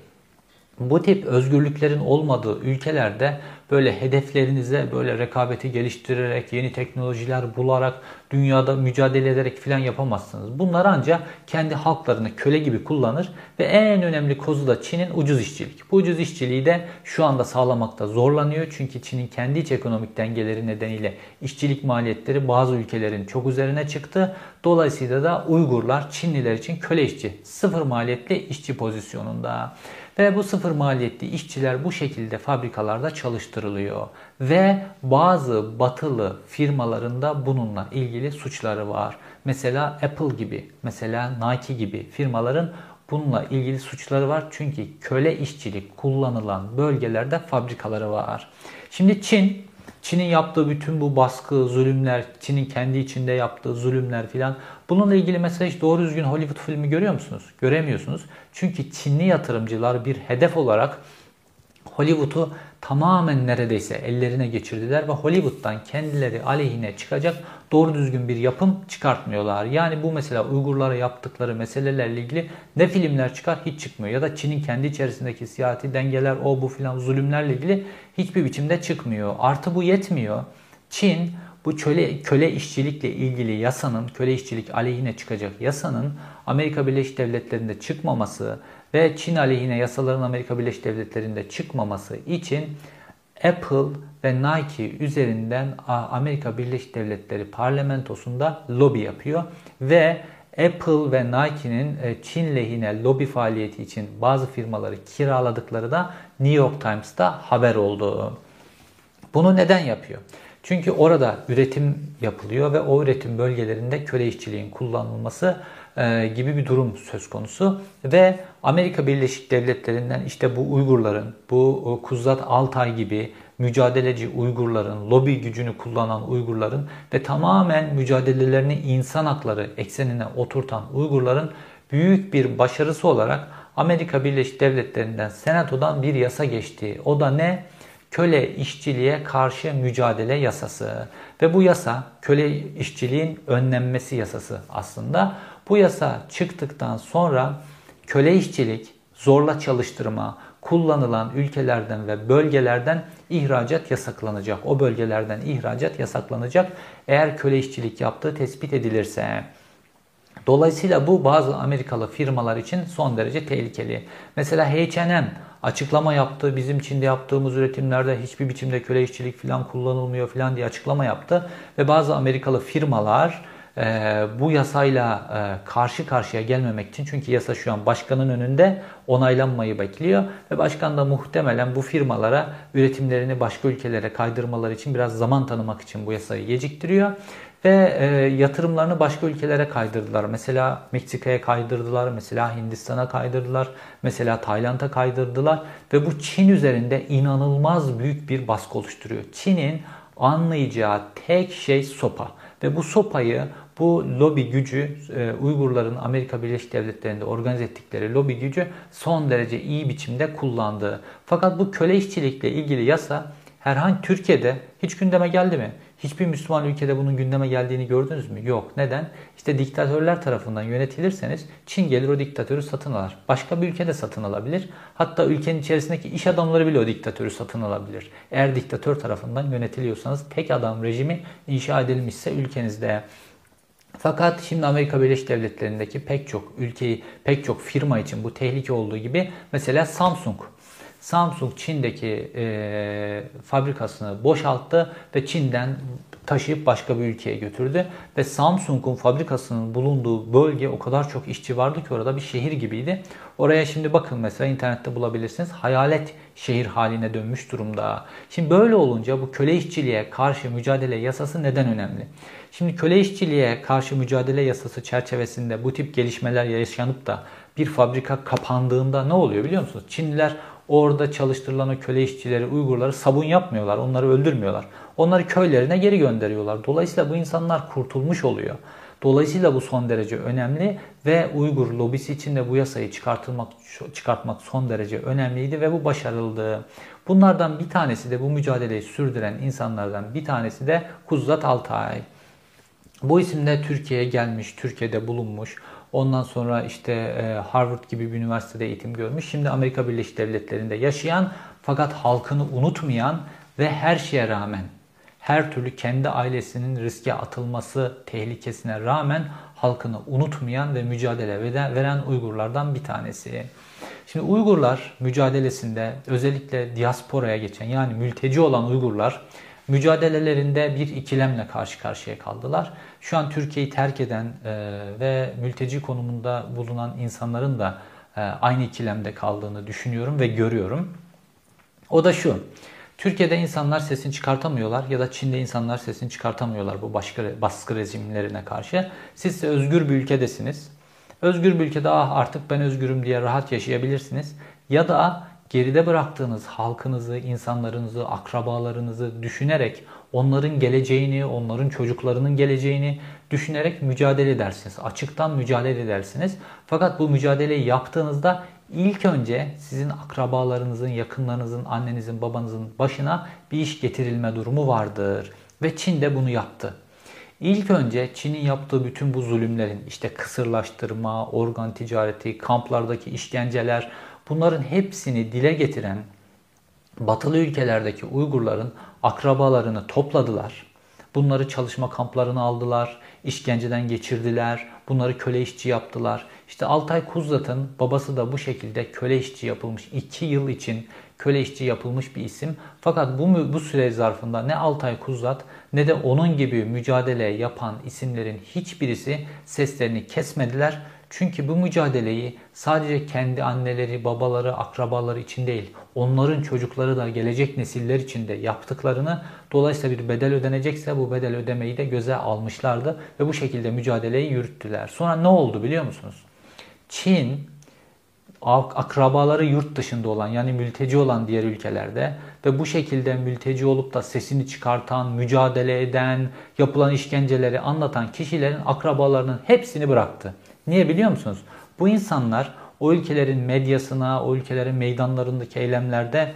Bu tip özgürlüklerin olmadığı ülkelerde böyle hedeflerinize böyle rekabeti geliştirerek, yeni teknolojiler bularak, dünyada mücadele ederek filan yapamazsınız. Bunlar ancak kendi halklarını köle gibi kullanır ve en önemli kozu da Çin'in ucuz işçilik. Bu ucuz işçiliği de şu anda sağlamakta zorlanıyor. Çünkü Çin'in kendi iç ekonomik dengeleri nedeniyle işçilik maliyetleri bazı ülkelerin çok üzerine çıktı. Dolayısıyla da Uygurlar Çinliler için köle işçi, sıfır maliyetli işçi pozisyonunda. Ve bu sıfır maliyetli işçiler bu şekilde fabrikalarda çalıştırılıyor. Ve bazı batılı firmalarında bununla ilgili suçları var. Mesela Apple gibi, mesela Nike gibi firmaların bununla ilgili suçları var. Çünkü köle işçilik kullanılan bölgelerde fabrikaları var. Şimdi Çin Çin'in yaptığı bütün bu baskı, zulümler, Çin'in kendi içinde yaptığı zulümler filan bununla ilgili mesela hiç doğru düzgün Hollywood filmi görüyor musunuz? Göremiyorsunuz. Çünkü Çinli yatırımcılar bir hedef olarak Hollywood'u tamamen neredeyse ellerine geçirdiler ve Hollywood'dan kendileri aleyhine çıkacak doğru düzgün bir yapım çıkartmıyorlar. Yani bu mesela Uygurlara yaptıkları meselelerle ilgili ne filmler çıkar hiç çıkmıyor. Ya da Çin'in kendi içerisindeki siyasi dengeler o bu filan zulümlerle ilgili hiçbir biçimde çıkmıyor. Artı bu yetmiyor. Çin bu köle, köle işçilikle ilgili yasanın, köle işçilik aleyhine çıkacak yasanın Amerika Birleşik Devletleri'nde çıkmaması ve Çin aleyhine yasaların Amerika Birleşik Devletleri'nde çıkmaması için Apple ve Nike üzerinden Amerika Birleşik Devletleri parlamentosunda lobi yapıyor ve Apple ve Nike'nin e, Çin lehine lobi faaliyeti için bazı firmaları kiraladıkları da New York Times'ta haber oldu. Bunu neden yapıyor? Çünkü orada üretim yapılıyor ve o üretim bölgelerinde köle işçiliğin kullanılması gibi bir durum söz konusu. Ve Amerika Birleşik Devletleri'nden işte bu Uygurların, bu Kuzat Altay gibi mücadeleci Uygurların, lobi gücünü kullanan Uygurların ve tamamen mücadelelerini insan hakları eksenine oturtan Uygurların büyük bir başarısı olarak Amerika Birleşik Devletleri'nden Senato'dan bir yasa geçti. O da ne? Köle işçiliğe karşı mücadele yasası. Ve bu yasa köle işçiliğin önlenmesi yasası aslında. Bu yasa çıktıktan sonra köle işçilik, zorla çalıştırma, kullanılan ülkelerden ve bölgelerden ihracat yasaklanacak. O bölgelerden ihracat yasaklanacak eğer köle işçilik yaptığı tespit edilirse. Dolayısıyla bu bazı Amerikalı firmalar için son derece tehlikeli. Mesela H&M açıklama yaptı. Bizim Çin'de yaptığımız üretimlerde hiçbir biçimde köle işçilik falan kullanılmıyor falan diye açıklama yaptı. Ve bazı Amerikalı firmalar bu yasayla e, karşı karşıya gelmemek için çünkü yasa şu an başkanın önünde onaylanmayı bekliyor ve başkan da muhtemelen bu firmalara üretimlerini başka ülkelere kaydırmaları için biraz zaman tanımak için bu yasayı geciktiriyor ve e, yatırımlarını başka ülkelere kaydırdılar. Mesela Meksika'ya kaydırdılar, mesela Hindistan'a kaydırdılar, mesela Tayland'a kaydırdılar ve bu Çin üzerinde inanılmaz büyük bir baskı oluşturuyor. Çin'in anlayacağı tek şey sopa ve bu sopayı bu lobi gücü e, Uygurların Amerika Birleşik Devletleri'nde organize ettikleri lobi gücü son derece iyi biçimde kullandığı. Fakat bu köle işçilikle ilgili yasa herhangi Türkiye'de hiç gündeme geldi mi? Hiçbir Müslüman ülkede bunun gündeme geldiğini gördünüz mü? Yok. Neden? İşte diktatörler tarafından yönetilirseniz Çin gelir o diktatörü satın alır. Başka bir ülkede satın alabilir. Hatta ülkenin içerisindeki iş adamları bile o diktatörü satın alabilir. Eğer diktatör tarafından yönetiliyorsanız tek adam rejimi inşa edilmişse ülkenizde Fakat şimdi Amerika Birleşik Devletleri'ndeki pek çok ülkeyi, pek çok firma için bu tehlike olduğu gibi mesela Samsung. Samsung Çin'deki e, fabrikasını boşalttı ve Çin'den taşıyıp başka bir ülkeye götürdü. Ve Samsung'un fabrikasının bulunduğu bölge o kadar çok işçi vardı ki orada bir şehir gibiydi. Oraya şimdi bakın mesela internette bulabilirsiniz. Hayalet şehir haline dönmüş durumda. Şimdi böyle olunca bu köle işçiliğe karşı mücadele yasası neden önemli? Şimdi köle işçiliğe karşı mücadele yasası çerçevesinde bu tip gelişmeler yaşanıp da bir fabrika kapandığında ne oluyor biliyor musunuz? Çinliler orada çalıştırılan o köle işçileri, Uygurları sabun yapmıyorlar, onları öldürmüyorlar. Onları köylerine geri gönderiyorlar. Dolayısıyla bu insanlar kurtulmuş oluyor. Dolayısıyla bu son derece önemli ve Uygur lobisi için de bu yasayı çıkartılmak çıkartmak son derece önemliydi ve bu başarıldı. Bunlardan bir tanesi de bu mücadeleyi sürdüren insanlardan bir tanesi de Kuzat Altay. Bu isimde Türkiye'ye gelmiş, Türkiye'de bulunmuş. Ondan sonra işte e, Harvard gibi bir üniversitede eğitim görmüş. Şimdi Amerika Birleşik Devletleri'nde yaşayan fakat halkını unutmayan ve her şeye rağmen her türlü kendi ailesinin riske atılması tehlikesine rağmen halkını unutmayan ve mücadele veren Uygurlardan bir tanesi. Şimdi Uygurlar mücadelesinde özellikle diasporaya geçen yani mülteci olan Uygurlar mücadelelerinde bir ikilemle karşı karşıya kaldılar. Şu an Türkiye'yi terk eden e, ve mülteci konumunda bulunan insanların da e, aynı ikilemde kaldığını düşünüyorum ve görüyorum. O da şu. Türkiye'de insanlar sesini çıkartamıyorlar ya da Çin'de insanlar sesini çıkartamıyorlar bu başka baskı rejimlerine karşı. Siz ise özgür bir ülkedesiniz. Özgür bir ülkede ah artık ben özgürüm diye rahat yaşayabilirsiniz. Ya da geride bıraktığınız halkınızı, insanlarınızı, akrabalarınızı düşünerek onların geleceğini, onların çocuklarının geleceğini düşünerek mücadele edersiniz. Açıktan mücadele edersiniz. Fakat bu mücadeleyi yaptığınızda ilk önce sizin akrabalarınızın, yakınlarınızın, annenizin, babanızın başına bir iş getirilme durumu vardır. Ve Çin de bunu yaptı. İlk önce Çin'in yaptığı bütün bu zulümlerin işte kısırlaştırma, organ ticareti, kamplardaki işkenceler bunların hepsini dile getiren batılı ülkelerdeki Uygurların akrabalarını topladılar. Bunları çalışma kamplarına aldılar, işkenceden geçirdiler, bunları köle işçi yaptılar. İşte Altay Kuzlat'ın babası da bu şekilde köle işçi yapılmış. 2 yıl için köle işçi yapılmış bir isim. Fakat bu, bu süre zarfında ne Altay Kuzlat ne de onun gibi mücadele yapan isimlerin hiçbirisi seslerini kesmediler. Çünkü bu mücadeleyi sadece kendi anneleri, babaları, akrabaları için değil, onların çocukları da gelecek nesiller için de yaptıklarını dolayısıyla bir bedel ödenecekse bu bedel ödemeyi de göze almışlardı ve bu şekilde mücadeleyi yürüttüler. Sonra ne oldu biliyor musunuz? Çin akrabaları yurt dışında olan yani mülteci olan diğer ülkelerde ve bu şekilde mülteci olup da sesini çıkartan, mücadele eden, yapılan işkenceleri anlatan kişilerin akrabalarının hepsini bıraktı. Niye biliyor musunuz? Bu insanlar o ülkelerin medyasına, o ülkelerin meydanlarındaki eylemlerde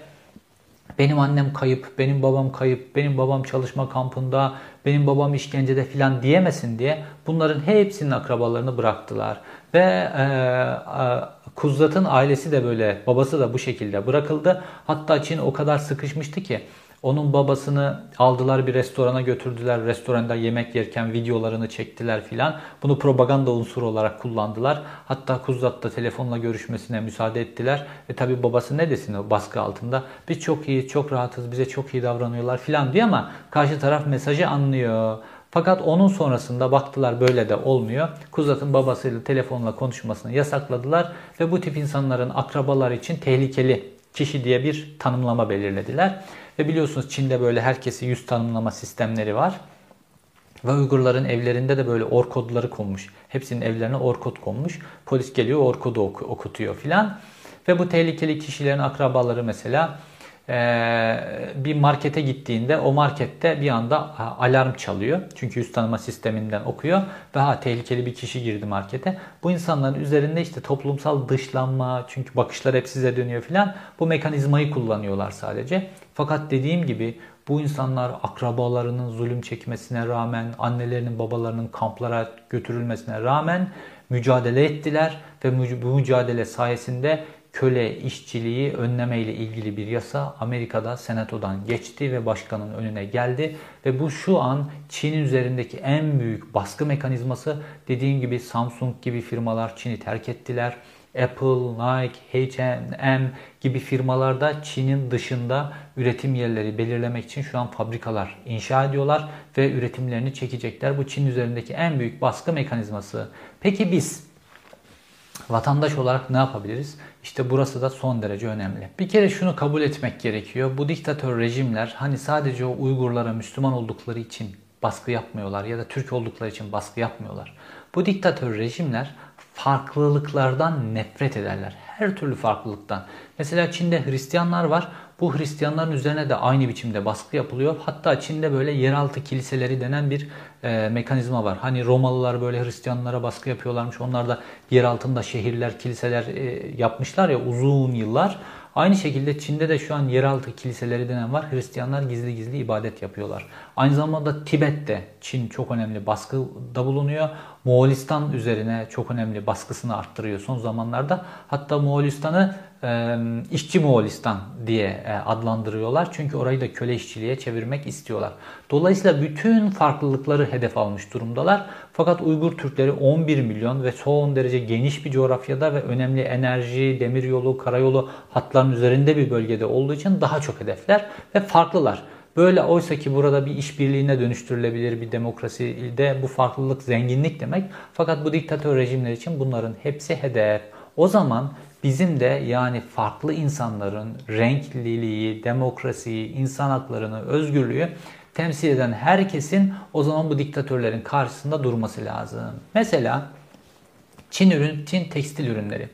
benim annem kayıp, benim babam kayıp, benim babam çalışma kampında, benim babam işkencede filan diyemesin diye bunların hepsinin akrabalarını bıraktılar. Ve e, e, Kuzlat'ın ailesi de böyle, babası da bu şekilde bırakıldı. Hatta Çin o kadar sıkışmıştı ki onun babasını aldılar bir restorana götürdüler. Restoranda yemek yerken videolarını çektiler filan. Bunu propaganda unsuru olarak kullandılar. Hatta Kuzlat da telefonla görüşmesine müsaade ettiler. Ve tabi babası ne desin o baskı altında? Biz çok iyi, çok rahatız, bize çok iyi davranıyorlar filan diyor ama karşı taraf mesajı anlıyor. Fakat onun sonrasında baktılar böyle de olmuyor. Kuzat'ın babasıyla telefonla konuşmasını yasakladılar ve bu tip insanların akrabalar için tehlikeli kişi diye bir tanımlama belirlediler. Ve biliyorsunuz Çin'de böyle herkesi yüz tanımlama sistemleri var. Ve Uygurların evlerinde de böyle or kodları konmuş. Hepsinin evlerine or kod konmuş. Polis geliyor or kodu ok- okutuyor filan. Ve bu tehlikeli kişilerin akrabaları mesela bir markete gittiğinde o markette bir anda alarm çalıyor. Çünkü yüz tanıma sisteminden okuyor ve ha tehlikeli bir kişi girdi markete. Bu insanların üzerinde işte toplumsal dışlanma çünkü bakışlar hep size dönüyor filan bu mekanizmayı kullanıyorlar sadece. Fakat dediğim gibi bu insanlar akrabalarının zulüm çekmesine rağmen, annelerinin babalarının kamplara götürülmesine rağmen mücadele ettiler ve bu mücadele sayesinde köle işçiliği önleme ile ilgili bir yasa Amerika'da senatodan geçti ve başkanın önüne geldi ve bu şu an Çin'in üzerindeki en büyük baskı mekanizması. Dediğim gibi Samsung gibi firmalar Çin'i terk ettiler. Apple, Nike, H&M gibi firmalarda Çin'in dışında üretim yerleri belirlemek için şu an fabrikalar inşa ediyorlar ve üretimlerini çekecekler. Bu Çin üzerindeki en büyük baskı mekanizması. Peki biz vatandaş olarak ne yapabiliriz? İşte burası da son derece önemli. Bir kere şunu kabul etmek gerekiyor. Bu diktatör rejimler hani sadece o Uygurlara Müslüman oldukları için baskı yapmıyorlar ya da Türk oldukları için baskı yapmıyorlar. Bu diktatör rejimler farklılıklardan nefret ederler. Her türlü farklılıktan. Mesela Çin'de Hristiyanlar var. Bu Hristiyanların üzerine de aynı biçimde baskı yapılıyor. Hatta Çin'de böyle yeraltı kiliseleri denen bir e, mekanizma var. Hani Romalılar böyle Hristiyanlara baskı yapıyorlarmış. Onlar da yer altında şehirler, kiliseler e, yapmışlar ya uzun yıllar. Aynı şekilde Çin'de de şu an yeraltı kiliseleri denen var. Hristiyanlar gizli gizli ibadet yapıyorlar. Aynı zamanda Tibet'te Çin çok önemli baskıda bulunuyor. Moğolistan üzerine çok önemli baskısını arttırıyor son zamanlarda. Hatta Moğolistan'ı e, işçi Moğolistan diye e, adlandırıyorlar. Çünkü orayı da köle işçiliğe çevirmek istiyorlar. Dolayısıyla bütün farklılıkları hedef almış durumdalar. Fakat Uygur Türkleri 11 milyon ve son derece geniş bir coğrafyada ve önemli enerji, demiryolu, karayolu hatların üzerinde bir bölgede olduğu için daha çok hedefler ve farklılar. Böyle oysa ki burada bir işbirliğine dönüştürülebilir bir demokraside bu farklılık zenginlik demek. Fakat bu diktatör rejimler için bunların hepsi hedef. O zaman bizim de yani farklı insanların renkliliği, demokrasiyi, insan haklarını, özgürlüğü temsil eden herkesin o zaman bu diktatörlerin karşısında durması lazım. Mesela Çin ürün, Çin tekstil ürünleri.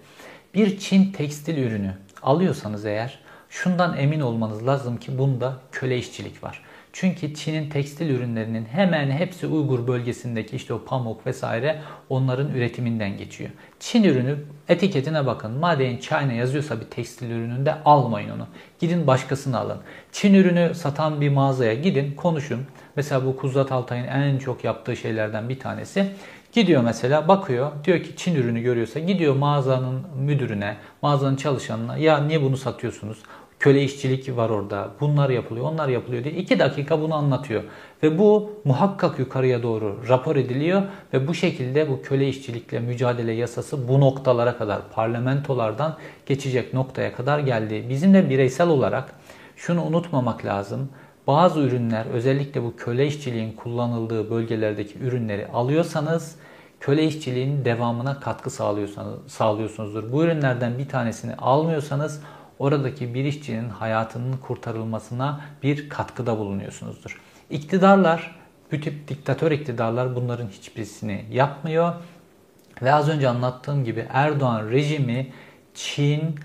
Bir Çin tekstil ürünü alıyorsanız eğer şundan emin olmanız lazım ki bunda köle işçilik var. Çünkü Çin'in tekstil ürünlerinin hemen hepsi Uygur bölgesindeki işte o pamuk vesaire onların üretiminden geçiyor. Çin ürünü etiketine bakın. Made in China yazıyorsa bir tekstil ürününde almayın onu. Gidin başkasını alın. Çin ürünü satan bir mağazaya gidin konuşun. Mesela bu Kuzat Altay'ın en çok yaptığı şeylerden bir tanesi. Gidiyor mesela bakıyor diyor ki Çin ürünü görüyorsa gidiyor mağazanın müdürüne, mağazanın çalışanına ya niye bunu satıyorsunuz? Köle işçilik var orada. Bunlar yapılıyor, onlar yapılıyor diye 2 dakika bunu anlatıyor. Ve bu muhakkak yukarıya doğru rapor ediliyor ve bu şekilde bu köle işçilikle mücadele yasası bu noktalara kadar parlamentolardan geçecek noktaya kadar geldi. Bizim de bireysel olarak şunu unutmamak lazım. Bazı ürünler özellikle bu köle işçiliğin kullanıldığı bölgelerdeki ürünleri alıyorsanız köle işçiliğinin devamına katkı sağlıyorsanız, sağlıyorsunuzdur. Bu ürünlerden bir tanesini almıyorsanız oradaki bir işçinin hayatının kurtarılmasına bir katkıda bulunuyorsunuzdur. İktidarlar, bu tip diktatör iktidarlar bunların hiçbirisini yapmıyor. Ve az önce anlattığım gibi Erdoğan rejimi Çin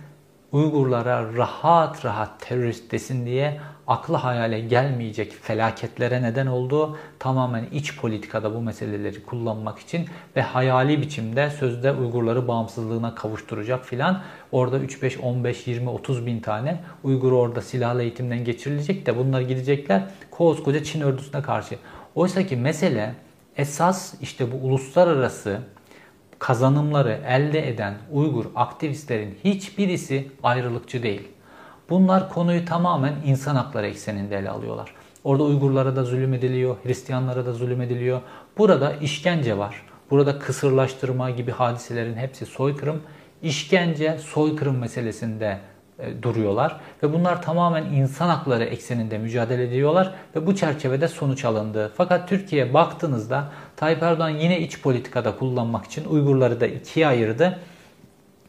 Uygurlara rahat rahat terörist desin diye aklı hayale gelmeyecek felaketlere neden oldu. Tamamen iç politikada bu meseleleri kullanmak için ve hayali biçimde sözde Uygurları bağımsızlığına kavuşturacak filan. Orada 3, 5, 15, 20, 30 bin tane Uygur orada silahlı eğitimden geçirilecek de bunlar gidecekler koskoca Çin ordusuna karşı. Oysa ki mesele esas işte bu uluslararası kazanımları elde eden Uygur aktivistlerin hiçbirisi ayrılıkçı değil. Bunlar konuyu tamamen insan hakları ekseninde ele alıyorlar. Orada Uygurlara da zulüm ediliyor, Hristiyanlara da zulüm ediliyor. Burada işkence var. Burada kısırlaştırma gibi hadiselerin hepsi soykırım. İşkence, soykırım meselesinde e, duruyorlar ve bunlar tamamen insan hakları ekseninde mücadele ediyorlar ve bu çerçevede sonuç alındı. Fakat Türkiye baktığınızda Tayyip Erdoğan yine iç politikada kullanmak için Uygurları da ikiye ayırdı.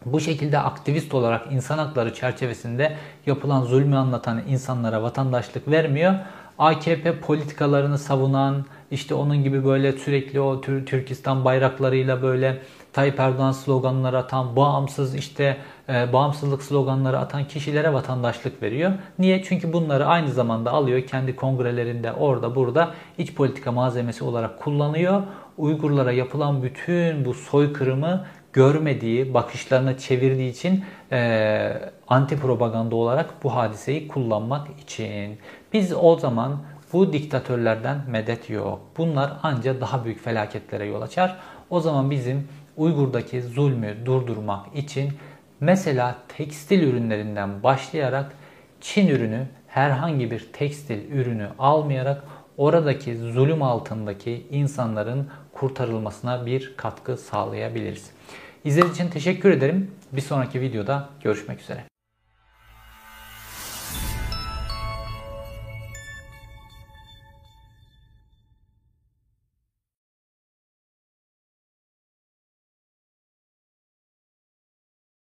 Bu şekilde aktivist olarak insan hakları çerçevesinde yapılan zulmü anlatan insanlara vatandaşlık vermiyor. AKP politikalarını savunan, işte onun gibi böyle sürekli o Türkistan bayraklarıyla böyle Tayyip Erdoğan sloganları atan, bağımsız işte e, bağımsızlık sloganları atan kişilere vatandaşlık veriyor. Niye? Çünkü bunları aynı zamanda alıyor kendi kongrelerinde orada burada iç politika malzemesi olarak kullanıyor. Uygurlara yapılan bütün bu soykırımı görmediği, bakışlarını çevirdiği için e, anti propaganda olarak bu hadiseyi kullanmak için. Biz o zaman bu diktatörlerden medet yok. Bunlar ancak daha büyük felaketlere yol açar. O zaman bizim Uygur'daki zulmü durdurmak için Mesela tekstil ürünlerinden başlayarak Çin ürünü herhangi bir tekstil ürünü almayarak oradaki zulüm altındaki insanların kurtarılmasına bir katkı sağlayabiliriz. İzlediğiniz için teşekkür ederim. Bir sonraki videoda görüşmek üzere.